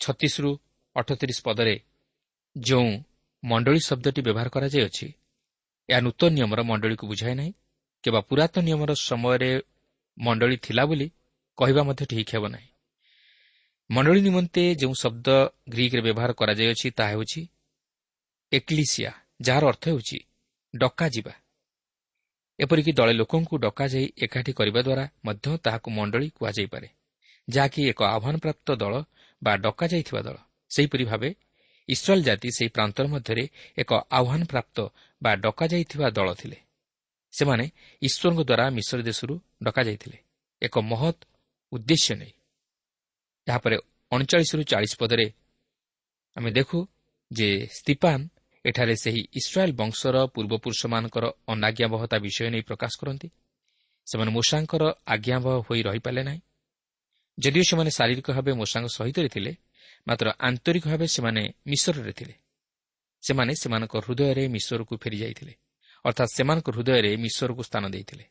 ଛତିଶରୁ ଅଠତିରିଶ ପଦରେ ଯେଉଁ ମଣ୍ଡଳୀ ଶବ୍ଦଟି ବ୍ୟବହାର କରାଯାଇଅଛି ଏହା ନୂତନ ନିୟମର ମଣ୍ଡଳୀକୁ ବୁଝାଏ ନାହିଁ କିମ୍ବା ପୁରାତନ ନିୟମର ସମୟରେ ମଣ୍ଡଳୀ ଥିଲା ବୋଲି କହିବା ମଧ୍ୟ ଠିକ୍ ହେବ ନାହିଁ। ମଣ୍ଡଳୀ ନିମନ୍ତେ ଯେଉଁ ଶବ୍ଦ ଗ୍ରୀକ୍ରେ ବ୍ୟବହାର କରାଯାଇଅଛି ତାହା ହେଉଛି ଏକ୍ଲିସିଆ ଯାହାର ଅର୍ଥ ହେଉଛି ଡକାଯିବା। ଏପରିକି ଦଳେ ଲୋକଙ୍କୁ ଡକାଯାଇ ଏକାଠି କରିବା ଦ୍ୱାରା ମଧ୍ୟ ତାହାକୁ ମଣ୍ଡଳୀ କୁହାଯାଇପାରେ ଯାହାକି ଏକ ଆହ୍ୱାନପ୍ରାପ୍ତ ଦଳ ବା ଡକାଯାଇଥିବା ଦଳ। ସେହିପରି ଭାବେ ଇସ୍ରାଏଲ୍ ଜାତି ସେହି ପ୍ରାନ୍ତର ମଧ୍ୟରେ ଏକ ଆହ୍ୱାନପ୍ରାପ୍ତ ବା ଡକାଯାଇଥିବା ଦଳ ଥିଲେ। ସେମାନେ ଈଶ୍ୱରଙ୍କ ଦ୍ୱାରା ମିଶ୍ର ଦେଶରୁ ଡକାଯାଇଥିଲେ। ଏକ ମହତ୍ ଉଦ୍ଦେଶ୍ୟ ନେଇ। ଏହାପରେ ଅଣଚାଳିଶରୁ ଚାଳିଶ ପଦରେ ଆମେ ଦେଖୁ ଯେ ସ୍ତିପାନ ଏଠାରେ ସେହି ଇସ୍ରାଏଲ୍ ବଂଶର ପୂର୍ବପୁରୁଷମାନଙ୍କର ଅନାଜ୍ଞାବହତା ବିଷୟ ନେଇ ପ୍ରକାଶ କରନ୍ତି। ସେମାନେ ମୂଷାଙ୍କର ଆଜ୍ଞାବହ ହୋଇ ରହିପାରିଲେ ନାହିଁ। ଯଦିଓ ସେମାନେ ଶାରୀରିକ ଭାବେ ମୂଷାଙ୍କ ସହିତରେ ଥିଲେ ମାତ୍ର ଆନ୍ତରିକ ଭାବେ ସେମାନେ ମିଶ୍ରରେ ଥିଲେ। ସେମାନେ ସେମାନଙ୍କ ହୃଦୟରେ ମିଶ୍ରକୁ ଫେରିଯାଇଥିଲେ। ଅର୍ଥାତ୍ ସେମାନଙ୍କ ହୃଦୟରେ ମିଶ୍ରକୁ ସ୍ଥାନ ଦେଇଥିଲେ।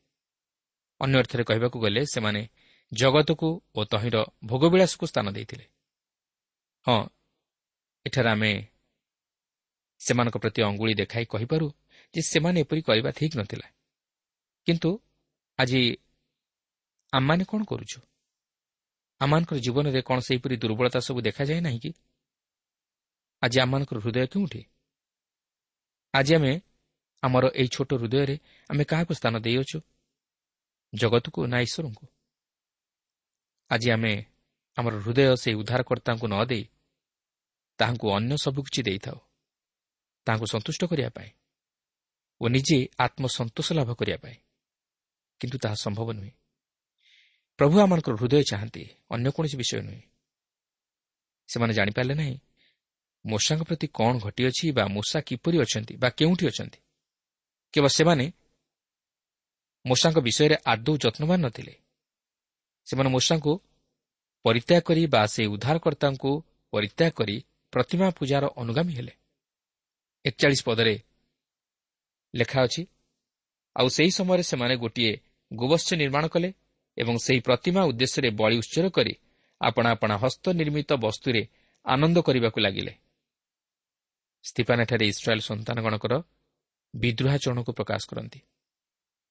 ଅନ୍ୟ ଅର୍ଥରେ କହିବାକୁ ଗଲେ ସେମାନେ ଜଗତକୁ ଓ ତହିଁର ଭୋଗବିଳାସକୁ ସ୍ଥାନ ଦେଇଥିଲେ। ହଁ ଏଠାରେ ଆମେ ସେମାନଙ୍କ ପ୍ରତି ଅଙ୍ଗୁଳି ଦେଖାଇ କହିପାରୁ ଯେ ସେମାନେ ଏପରି କରିବା ଠିକ୍ ନଥିଲା। କିନ୍ତୁ ଆଜି ଆମମାନେ କ'ଣ କରୁଛୁ? ଆମମାନଙ୍କର ଜୀବନରେ କ'ଣ ସେହିପରି ଦୁର୍ବଳତା ସବୁ ଦେଖାଯାଏ ନାହିଁ କି? ଆଜି ଆମମାନଙ୍କର ହୃଦୟ କେଉଁଠି? ଆଜି ଆମେ ଆମର ଏହି ଛୋଟ ହୃଦୟରେ ଆମେ କାହାକୁ ସ୍ଥାନ ଦେଇଅଛୁ? ଜଗତକୁ ନା ଈଶ୍ୱରଙ୍କୁ? ଆଜି ଆମେ ଆମର ହୃଦୟ ସେହି ଉଦ୍ଧାରକର୍ତ୍ତାଙ୍କୁ ନ ଦେଇ ତାହାଙ୍କୁ ଅନ୍ୟ ସବୁକିଛି ଦେଇଥାଉ ତାହାଙ୍କୁ ସନ୍ତୁଷ୍ଟ କରିବା ପାଇଁ ଓ ନିଜେ ଆତ୍ମସନ୍ତୋଷ ଲାଭ କରିବା ପାଇଁ। କିନ୍ତୁ ତାହା ସମ୍ଭବ ନୁହେଁ। ପ୍ରଭୁ ଆମମାନଙ୍କର ହୃଦୟ ଚାହାନ୍ତି ଅନ୍ୟ କୌଣସି ବିଷୟ ନୁହେଁ। ସେମାନେ ଜାଣିପାରିଲେ ନାହିଁ ମୂଷାଙ୍କ ପ୍ରତି କ'ଣ ଘଟିଅଛି ବା ମୂଷା କିପରି ଅଛନ୍ତି ବା କେଉଁଠି ଅଛନ୍ତି। କେବଳ ସେମାନେ ମୂଷାଙ୍କ ବିଷୟରେ ଆଦୌ ଯତ୍ନବାନ ନଥିଲେ। ସେମାନେ ମୂଷାଙ୍କୁ ପରିତ୍ୟାଗ କରି ବା ସେ ଉଦ୍ଧାରକର୍ତ୍ତାଙ୍କୁ ପରିତ୍ୟାଗ କରି ପ୍ରତିମା ପୂଜାର ଅନୁଗାମୀ ହେଲେ। ଏକଚାଳିଶ ପଦରେ ଲେଖା ଅଛି ଆଉ ସେହି ସମୟରେ ସେମାନେ ଗୋଟିଏ ଗୋବଶ୍ୟ ନିର୍ମାଣ କଲେ ଏବଂ ସେହି ପ୍ରତିମା ଉଦ୍ଦେଶ୍ୟରେ ବଳି ଉତ୍ସର କରି ଆପଣା ଆପଣା ହସ୍ତ ନିର୍ମିତ ବସ୍ତୁରେ ଆନନ୍ଦ କରିବାକୁ ଲାଗିଲେ। ସ୍ଥିପାନାଠାରେ ଇସ୍ରାଏଲ୍ ସନ୍ତାନଗଣଙ୍କର ବିଦ୍ରୋହାଚରଣକୁ ପ୍ରକାଶ କରନ୍ତି।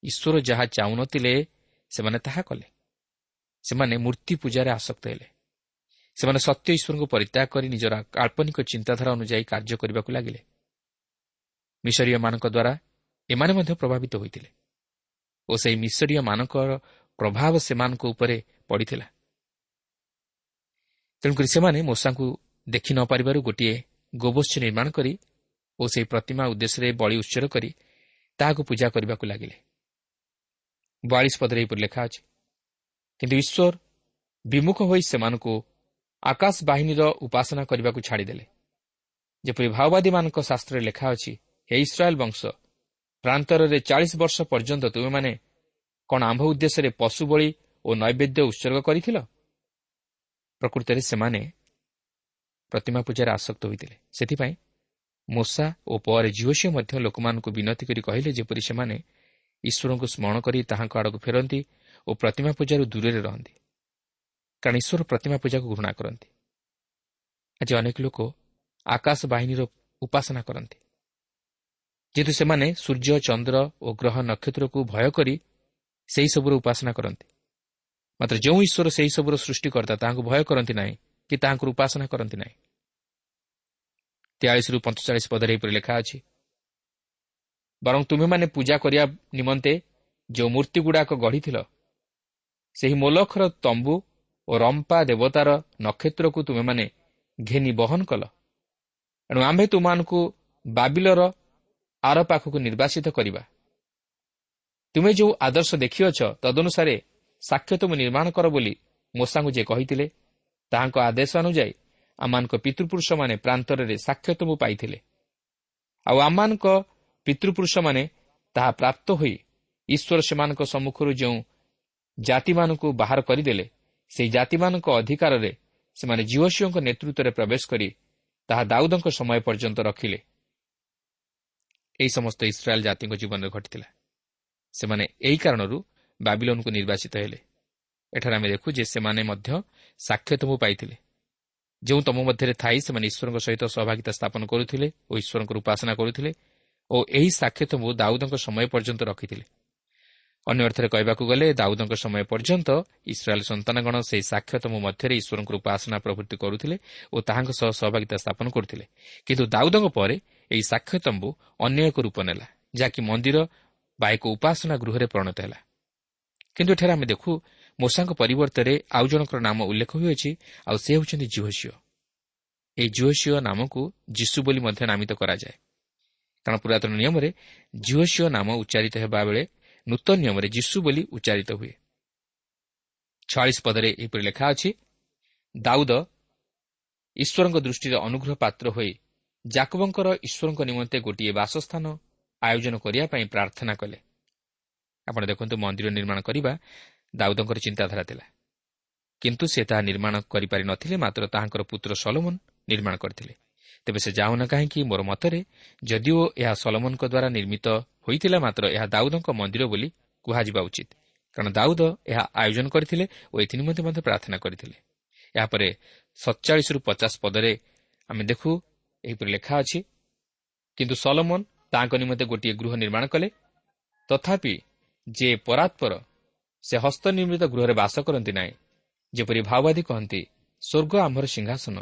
ଈଶ୍ୱର ଯାହା ଚାହୁଁନଥିଲେ ସେମାନେ ତାହା କଲେ। ସେମାନେ ମୂର୍ତ୍ତି ପୂଜାରେ ଆସକ୍ତ ହେଲେ। ସେମାନେ ସତ୍ୟ ଈଶ୍ୱରଙ୍କୁ ପରିତ୍ୟାଗ କରି ନିଜର କାଳ୍ପନିକ ଚିନ୍ତାଧାରା ଅନୁଯାୟୀ କାର୍ଯ୍ୟ କରିବାକୁ ଲାଗିଲେ। ମିଶରୀୟମାନଙ୍କ ଦ୍ୱାରା ଏମାନେ ମଧ୍ୟ ପ୍ରଭାବିତ ହୋଇଥିଲେ। ଓ ସେହି ମିଶରୀୟମାନଙ୍କର ପ୍ରଭାବ ସେମାନଙ୍କ ଉପରେ ପଡ଼ିଥିଲା। ତେଣୁକରି ସେମାନେ ମୂଷାଙ୍କୁ ଦେଖି ନ ପାରିବାରୁ ଗୋଟିଏ ଗୋବୋତ୍ସ ନିର୍ମାଣ କରି ଓ ସେହି ପ୍ରତିମା ଉଦ୍ଦେଶ୍ୟରେ ବଳି ଉତ୍ସର କରି ତାହାକୁ ପୂଜା କରିବାକୁ ଲାଗିଲେ। ବୟାଳିଶ ପଦରେ ଏହିପରି ଲେଖା ଅଛି କିନ୍ତୁ ଈଶ୍ୱର ବିମୁଖ ହୋଇ ସେମାନଙ୍କୁ ଆକାଶ ବାହିନୀର ଉପାସନା କରିବାକୁ ଛାଡ଼ିଦେଲେ। ଯେପରି ମାଓବାଦୀମାନଙ୍କ ଶାସ୍ତ୍ରରେ ଲେଖା ଅଛି ହେ ଇସ୍ରାଏଲ୍ ବଂଶ ପ୍ରାନ୍ତରରେ ଚାଳିଶ ବର୍ଷ ପର୍ଯ୍ୟନ୍ତ ତୁମେମାନେ କ'ଣ ଆମ୍ଭ ଉଦ୍ଦେଶ୍ୟରେ ପଶୁ ବଳି ଓ ନୈବେଦ୍ୟ ଉତ୍ସର୍ଗ କରିଥିଲ? ପ୍ରକୃତରେ ସେମାନେ ପ୍ରତିମା ପୂଜାରେ ଆସକ୍ତ ହୋଇଥିଲେ। ସେଥିପାଇଁ ମୂଷା ଓ ପରେ ଝିଅସିଅ ମଧ୍ୟ ଲୋକମାନଙ୍କୁ ବିନତି କରି କହିଲେ ଯେପରି ସେମାନେ ଈଶ୍ୱରଙ୍କୁ ସ୍ମରଣ କରି ତାହାଙ୍କ ଆଡ଼କୁ ଫେରନ୍ତି ଓ ପ୍ରତିମା ପୂଜାରୁ ଦୂରରେ ରହନ୍ତି। କାରଣ ଈଶ୍ୱର ପ୍ରତିମା ପୂଜାକୁ ଘୃଣା କରନ୍ତି। ଆଜି ଅନେକ ଲୋକ ଆକାଶ ବାହିନୀର ଉପାସନା କରନ୍ତି। ଯେହେତୁ ସେମାନେ ସୂର୍ଯ୍ୟ ଚନ୍ଦ୍ର ଓ ଗ୍ରହ ନକ୍ଷତ୍ରକୁ ଭୟ କରି ସେହିସବୁର ଉପାସନା କରନ୍ତି। ମାତ୍ର ଯେଉଁ ଈଶ୍ୱର ସେହିସବୁର ସୃଷ୍ଟିକର୍ତ୍ତା ତାହାଙ୍କୁ ଭୟ କରନ୍ତି ନାହିଁ କି ତାହାଙ୍କର ଉପାସନା କରନ୍ତି ନାହିଁ। ତେୟାଳିଶରୁ ପଞ୍ଚଚାଳିଶ ପଦରେ ଏହିପରି ଲେଖା ଅଛି ବରଂ ତୁମେମାନେ ପୂଜା କରିବା ନିମନ୍ତେ ଯେଉଁ ମୂର୍ତ୍ତିଗୁଡ଼ାକ ଗଢ଼ିଥିଲ ସେହି ମୋଲଖର ତମ୍ବୁ ଓ ରମ୍ପା ଦେବତାର ନକ୍ଷତ୍ରକୁ ତୁମେମାନେ ଘେନି ବହନ କଲ। ଏଣୁ ଆମ୍ଭେ ତୁମମାନଙ୍କୁ ବାବିଲର ଆର ପାଖକୁ ନିର୍ବାସିତ କରିବା। ତୁମେ ଯେଉଁ ଆଦର୍ଶ ଦେଖିଅଛ ତଦନୁସାରେ ସାକ୍ଷତମ ନିର୍ମାଣ କର ବୋଲି ମୋଷାଙ୍କୁ ଯେ କହିଥିଲେ ତାହାଙ୍କ ଆଦେଶ ଅନୁଯାୟୀ ଆମମାନଙ୍କ ପିତୃପୁରୁଷମାନେ ପ୍ରାନ୍ତରରେ ସାକ୍ଷତମ ପାଇଥିଲେ। ଆଉ ଆମମାନଙ୍କ ପିତୃପୁରୁଷମାନେ ତାହା ପ୍ରାପ୍ତ ହୋଇ ଈଶ୍ୱର ସେମାନଙ୍କ ସମ୍ମୁଖରୁ ଯେଉଁ ଜାତିମାନଙ୍କୁ ବାହାର କରିଦେଲେ ସେହି ଜାତିମାନଙ୍କ ଅଧିକାରରେ ସେମାନେ ଝିଅଶିଓଙ୍କ ନେତୃତ୍ୱରେ ପ୍ରବେଶ କରି ତାହା ଦାଉଦଙ୍କ ସମୟ ପର୍ଯ୍ୟନ୍ତ ରଖିଲେ। ଏହି ସମସ୍ତ ଇସ୍ରାଏଲ୍ ଜାତିଙ୍କ ଜୀବନରେ ଘଟିଥିଲା। ସେମାନେ ଏହି କାରଣରୁ ବାବିଲନ୍କୁ ନିର୍ବାଚିତ ହେଲେ। ଏଠାରେ ଆମେ ଦେଖୁ ଯେ ସେମାନେ ମଧ୍ୟ ସାକ୍ଷତମୁ ପାଇଥିଲେ। ଯେଉଁ ତମ ମଧ୍ୟରେ ଥାଇ ସେମାନେ ଈଶ୍ୱରଙ୍କ ସହିତ ସହଭାଗିତା ସ୍ଥାପନ କରୁଥିଲେ ଓ ଈଶ୍ୱରଙ୍କର ଉପାସନା କରୁଥିଲେ ଓ ଏହି ସାକ୍ଷତମୁ ଦାଉଦଙ୍କ ସମୟ ପର୍ଯ୍ୟନ୍ତ ରଖିଥିଲେ। ଅନ୍ୟ ଅର୍ଥରେ କହିବାକୁ ଗଲେ ଦାଉଦଙ୍କ ସମୟ ପର୍ଯ୍ୟନ୍ତ ଇସ୍ରାଏଲ୍ ସନ୍ତାନଗଣ ସେହି ସାକ୍ଷତମ ମଧ୍ୟରେ ଈଶ୍ୱରଙ୍କର ଉପାସନା ପ୍ରଭୃତି କରୁଥିଲେ ଓ ତାହାଙ୍କ ସହ ସହଭାଗିତା ସ୍ଥାପନ କରୁଥିଲେ। କିନ୍ତୁ ଦାଉଦଙ୍କ ପରେ ଏହି ସାକ୍ଷତମ୍ବୁ ଅନ୍ୟ ଏକ ରୂପ ନେଲା ଯାହାକି ମନ୍ଦିର ବା ଏକ ଉପାସନା ଗୃହରେ ପରିଣତ ହେଲା। କିନ୍ତୁ ଏଠାରେ ଆମେ ଦେଖୁ ମୂଷାଙ୍କ ପରିବର୍ତ୍ତରେ ଆଉ ଜଣଙ୍କର ନାମ ଉଲ୍ଲେଖ ହୋଇଅଛି ଆଉ ସେ ହେଉଛନ୍ତି ଜୁହସିଓ ଏହି ଜୁହସିଓ ନାମକୁ ଯୀଶୁ ବୋଲି ମଧ୍ୟ ନାମିତ କରାଯାଏ। କାରଣ ପୁରାତନ ନିୟମରେ ଜୁହସିଓ ନାମ ଉଚ୍ଚାରିତ ହେବା ବେଳେ ନୂତନ ନିୟମରେ ଯୀଶୁ ବୋଲି ଉଚ୍ଚାରିତ ହୁଏ। ଛୟାଳିଶ ପଦରେ ଏହିପରି ଲେଖା ଅଛି ଦାଉଦ ଈଶ୍ୱରଙ୍କ ଦୃଷ୍ଟିରେ ଅନୁଗ୍ରହ ପାତ୍ର ହୋଇ ଜାକବଙ୍କର ଈଶ୍ୱରଙ୍କ ନିମନ୍ତେ ଗୋଟିଏ ବାସସ୍ଥାନ ଆୟୋଜନ କରିବା ପାଇଁ ପ୍ରାର୍ଥନା କଲେ। ଆପଣ ଦେଖନ୍ତୁ ମନ୍ଦିର ନିର୍ମାଣ କରିବା ଦାଉଦଙ୍କର ଚିନ୍ତାଧାରା ଥିଲା। କିନ୍ତୁ ସେ ତାହା ନିର୍ମାଣ କରିପାରିନଥିଲେ ମାତ୍ର ତାହାଙ୍କର ପୁତ୍ର ସଲୋମନ ନିର୍ମାଣ କରିଥିଲେ। ତେବେ ସେ ଯାଉନା କାହିଁକି? ମୋର ମତରେ ଯଦିଓ ଏହା ସଲମନଙ୍କ ଦ୍ୱାରା ନିର୍ମିତ ହୋଇଥିଲା ମାତ୍ର ଏହା ଦାଉଦଙ୍କ ମନ୍ଦିର ବୋଲି କୁହାଯିବା ଉଚିତ। କାରଣ ଦାଉଦ ଏହା ଆୟୋଜନ କରିଥିଲେ ଓ ଏଥି ନିମନ୍ତେ ମଧ୍ୟ ପ୍ରାର୍ଥନା କରିଥିଲେ। ଏହାପରେ ସତଚାଳିଶରୁ ପଚାଶ ପଦରେ ଆମେ ଦେଖୁ ଏହିପରି ଲେଖା ଅଛି କିନ୍ତୁ ସଲମନ ତାଙ୍କ ନିମନ୍ତେ ଗୋଟିଏ ଗୃହ ନିର୍ମାଣ କଲେ। ତଥାପି ଯେ ପରାତ୍ପର ସେ ହସ୍ତନିର୍ମିତ ଗୃହରେ ବାସ କରନ୍ତି ନାହିଁ। ଯେପରି ଭାଓବାଦୀ କହନ୍ତି ସ୍ୱର୍ଗ ଆମ୍ଭର ସିଂହାସନ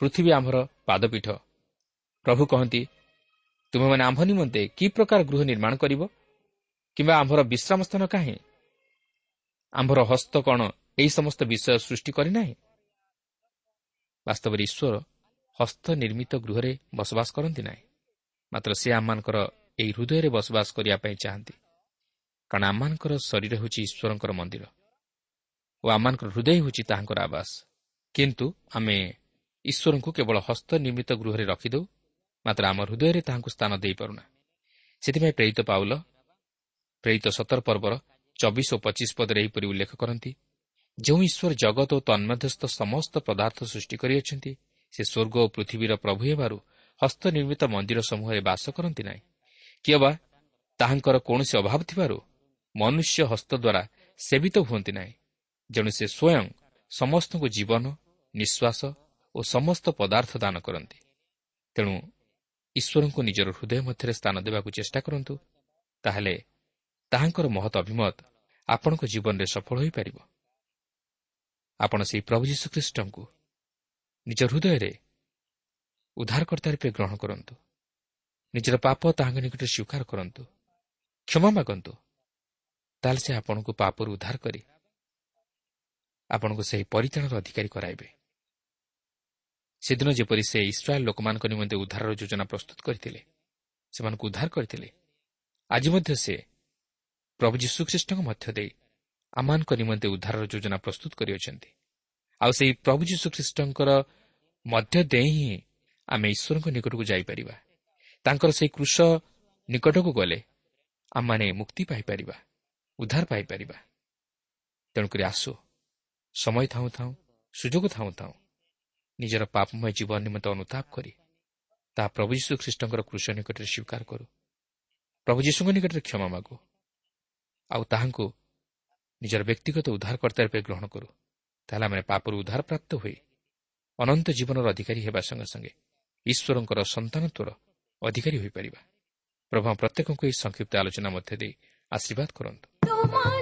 ପୃଥିବୀ ଆମ୍ଭର ପାଦପୀଠ। ପ୍ରଭୁ କହନ୍ତି ତୁମେମାନେ ଆମ୍ଭ ନିମନ୍ତେ କି ପ୍ରକାର ଗୃହ ନିର୍ମାଣ କରିବ? କିମ୍ବା ଆମ୍ଭର ବିଶ୍ରାମ ସ୍ଥାନ କାହିଁ? ଆମ୍ଭର ହସ୍ତ କ'ଣ ଏହି ସମସ୍ତ ବିଷୟ ସୃଷ୍ଟି କରିନାହିଁ ବାସ୍ତବରେ ଈଶ୍ୱର ହସ୍ତ ନିର୍ମିତ ଗୃହରେ ବସବାସ କରନ୍ତି ନାହିଁ। ମାତ୍ର ସେ ଆମମାନଙ୍କର ଏହି ହୃଦୟରେ ବସବାସ କରିବା ପାଇଁ ଚାହାନ୍ତି। କାରଣ ଆମମାନଙ୍କର ଶରୀର ହେଉଛି ଈଶ୍ୱରଙ୍କର ମନ୍ଦିର ଓ ଆମମାନଙ୍କର ହୃଦୟ ହେଉଛି ତାହାଙ୍କର ଆବାସ। କିନ୍ତୁ ଆମେ ଈଶ୍ୱରଙ୍କୁ କେବଳ ହସ୍ତ ନିର୍ମିତ ଗୃହରେ ରଖିଦେଉ ମାତ୍ର ଆମ ହୃଦୟରେ ତାହାଙ୍କୁ ସ୍ଥାନ ଦେଇପାରୁନା। ସେଥିପାଇଁ ପ୍ରେରିତ ପାଉଲ ପ୍ରେରିତ ସତର ପର୍ବର ଚବିଶ ଓ ପଚିଶ ପଦରେ ଏହିପରି ଉଲ୍ଲେଖ କରନ୍ତି ଯେଉଁ ଈଶ୍ୱର ଜଗତ ଓ ତନ୍ମଧ୍ୟସ୍ଥ ସମସ୍ତ ପଦାର୍ଥ ସୃଷ୍ଟି କରିଅଛନ୍ତି ସେ ସ୍ୱର୍ଗ ଓ ପୃଥିବୀର ପ୍ରଭୁ ହେବାରୁ ହସ୍ତନିର୍ମିତ ମନ୍ଦିର ସମୂହରେ ବାସ କରନ୍ତି ନାହିଁ। କିଏ ବା ତାହାଙ୍କର କୌଣସି ଅଭାବ ଥିବାରୁ ମନୁଷ୍ୟ ହସ୍ତ ଦ୍ୱାରା ସେବିତ ହୁଅନ୍ତି ନାହିଁ। ଯେଣୁ ସେ ସ୍ୱୟଂ ସମସ୍ତଙ୍କୁ ଜୀବନ ନିଶ୍ୱାସ ଓ ସମସ୍ତ ପଦାର୍ଥ ଦାନ କରନ୍ତି। ତେଣୁ ଈଶ୍ୱରଙ୍କୁ ନିଜର ହୃଦୟ ମଧ୍ୟରେ ସ୍ଥାନ ଦେବାକୁ ଚେଷ୍ଟା କରନ୍ତୁ ତାହେଲେ ତାହାଙ୍କର ମହତ ଅଭିମତ ଆପଣଙ୍କ ଜୀବନରେ ସଫଳ ହୋଇପାରିବ। ଆପଣ ସେହି ପ୍ରଭୁ ଯୀଶୁଖ୍ରୀଷ୍ଟଙ୍କୁ ନିଜ ହୃଦୟରେ ଉଦ୍ଧାରକର୍ତ୍ତା ରୂପେ ଗ୍ରହଣ କରନ୍ତୁ? ନିଜର ପାପ ତାହାଙ୍କ ନିକଟରେ ସ୍ୱୀକାର କରନ୍ତୁ। କ୍ଷମା ମାଗନ୍ତୁ। ତାହେଲେ ସେ ଆପଣଙ୍କୁ ପାପରୁ ଉଦ୍ଧାର କରି ଆପଣଙ୍କୁ ସେହି ପରିଚାଳନାର ଅଧିକାରୀ କରାଇବେ। ସେଦିନ ଯେପରି ସେ ଇସ୍ରାଏଲ୍ ଲୋକମାନଙ୍କ ନିମନ୍ତେ ଉଦ୍ଧାରର ଯୋଜନା ପ୍ରସ୍ତୁତ କରିଥିଲେ ସେମାନଙ୍କୁ ଉଦ୍ଧାର କରିଥିଲେ ଆଜି ମଧ୍ୟ ସେ ପ୍ରଭୁ ଯୀଶୁଖ୍ରୀଷ୍ଟଙ୍କ ମଧ୍ୟ ଦେଇ ଆମମାନଙ୍କ ନିମନ୍ତେ ଉଦ୍ଧାରର ଯୋଜନା ପ୍ରସ୍ତୁତ କରିଅଛନ୍ତି। ଆଉ ସେହି ପ୍ରଭୁ ଯୀଶୁଖ୍ରୀଷ୍ଟଙ୍କର ମଧ୍ୟ ଦେଇ ହିଁ ଆମେ ଈଶ୍ୱରଙ୍କ ନିକଟକୁ ଯାଇପାରିବା। ତାଙ୍କର ସେହି କୃଷ ନିକଟକୁ ଗଲେ ଆମମାନେ ମୁକ୍ତି ପାଇପାରିବା ଉଦ୍ଧାର ପାଇପାରିବା। ତେଣୁକରି ଆସୁ ସମୟ ଥାଉଁ ଥାଉଁ ସୁଯୋଗ ଥାଉଁ ଥାଉଁ ନିଜର ପାପମୟ ଜୀବନ ନିମନ୍ତେ ଅନୁତାପ କରି ତାହା ପ୍ରଭୁ ଯୀଶୁ ଖ୍ରୀଷ୍ଟଙ୍କର କୃଷ ନିକଟରେ ସ୍ୱୀକାର କରୁ। ପ୍ରଭୁ ଯୀଶୁଙ୍କ ନିକଟରେ କ୍ଷମା ମାଗୁ। ଆଉ ତାହାଙ୍କୁ ନିଜର ବ୍ୟକ୍ତିଗତ ଉଦ୍ଧାରକର୍ତ୍ତା ରୂପେ ଗ୍ରହଣ କରୁ। ତାହେଲେ ଆମେ ପାପରୁ ଉଦ୍ଧାର ପ୍ରାପ୍ତ ହୋଇ ଅନନ୍ତ ଜୀବନର ଅଧିକାରୀ ହେବା ସଙ୍ଗେ ସଙ୍ଗେ ଈଶ୍ୱରଙ୍କର ସନ୍ତାନତ୍ୱର ଅଧିକାରୀ ହୋଇପାରିବା। ପ୍ରଭୁ ପ୍ରତ୍ୟେକଙ୍କୁ ଏହି ସଂକ୍ଷିପ୍ତ ଆଲୋଚନା ମଧ୍ୟ ଦେଇ ଆଶୀର୍ବାଦ କରନ୍ତୁ।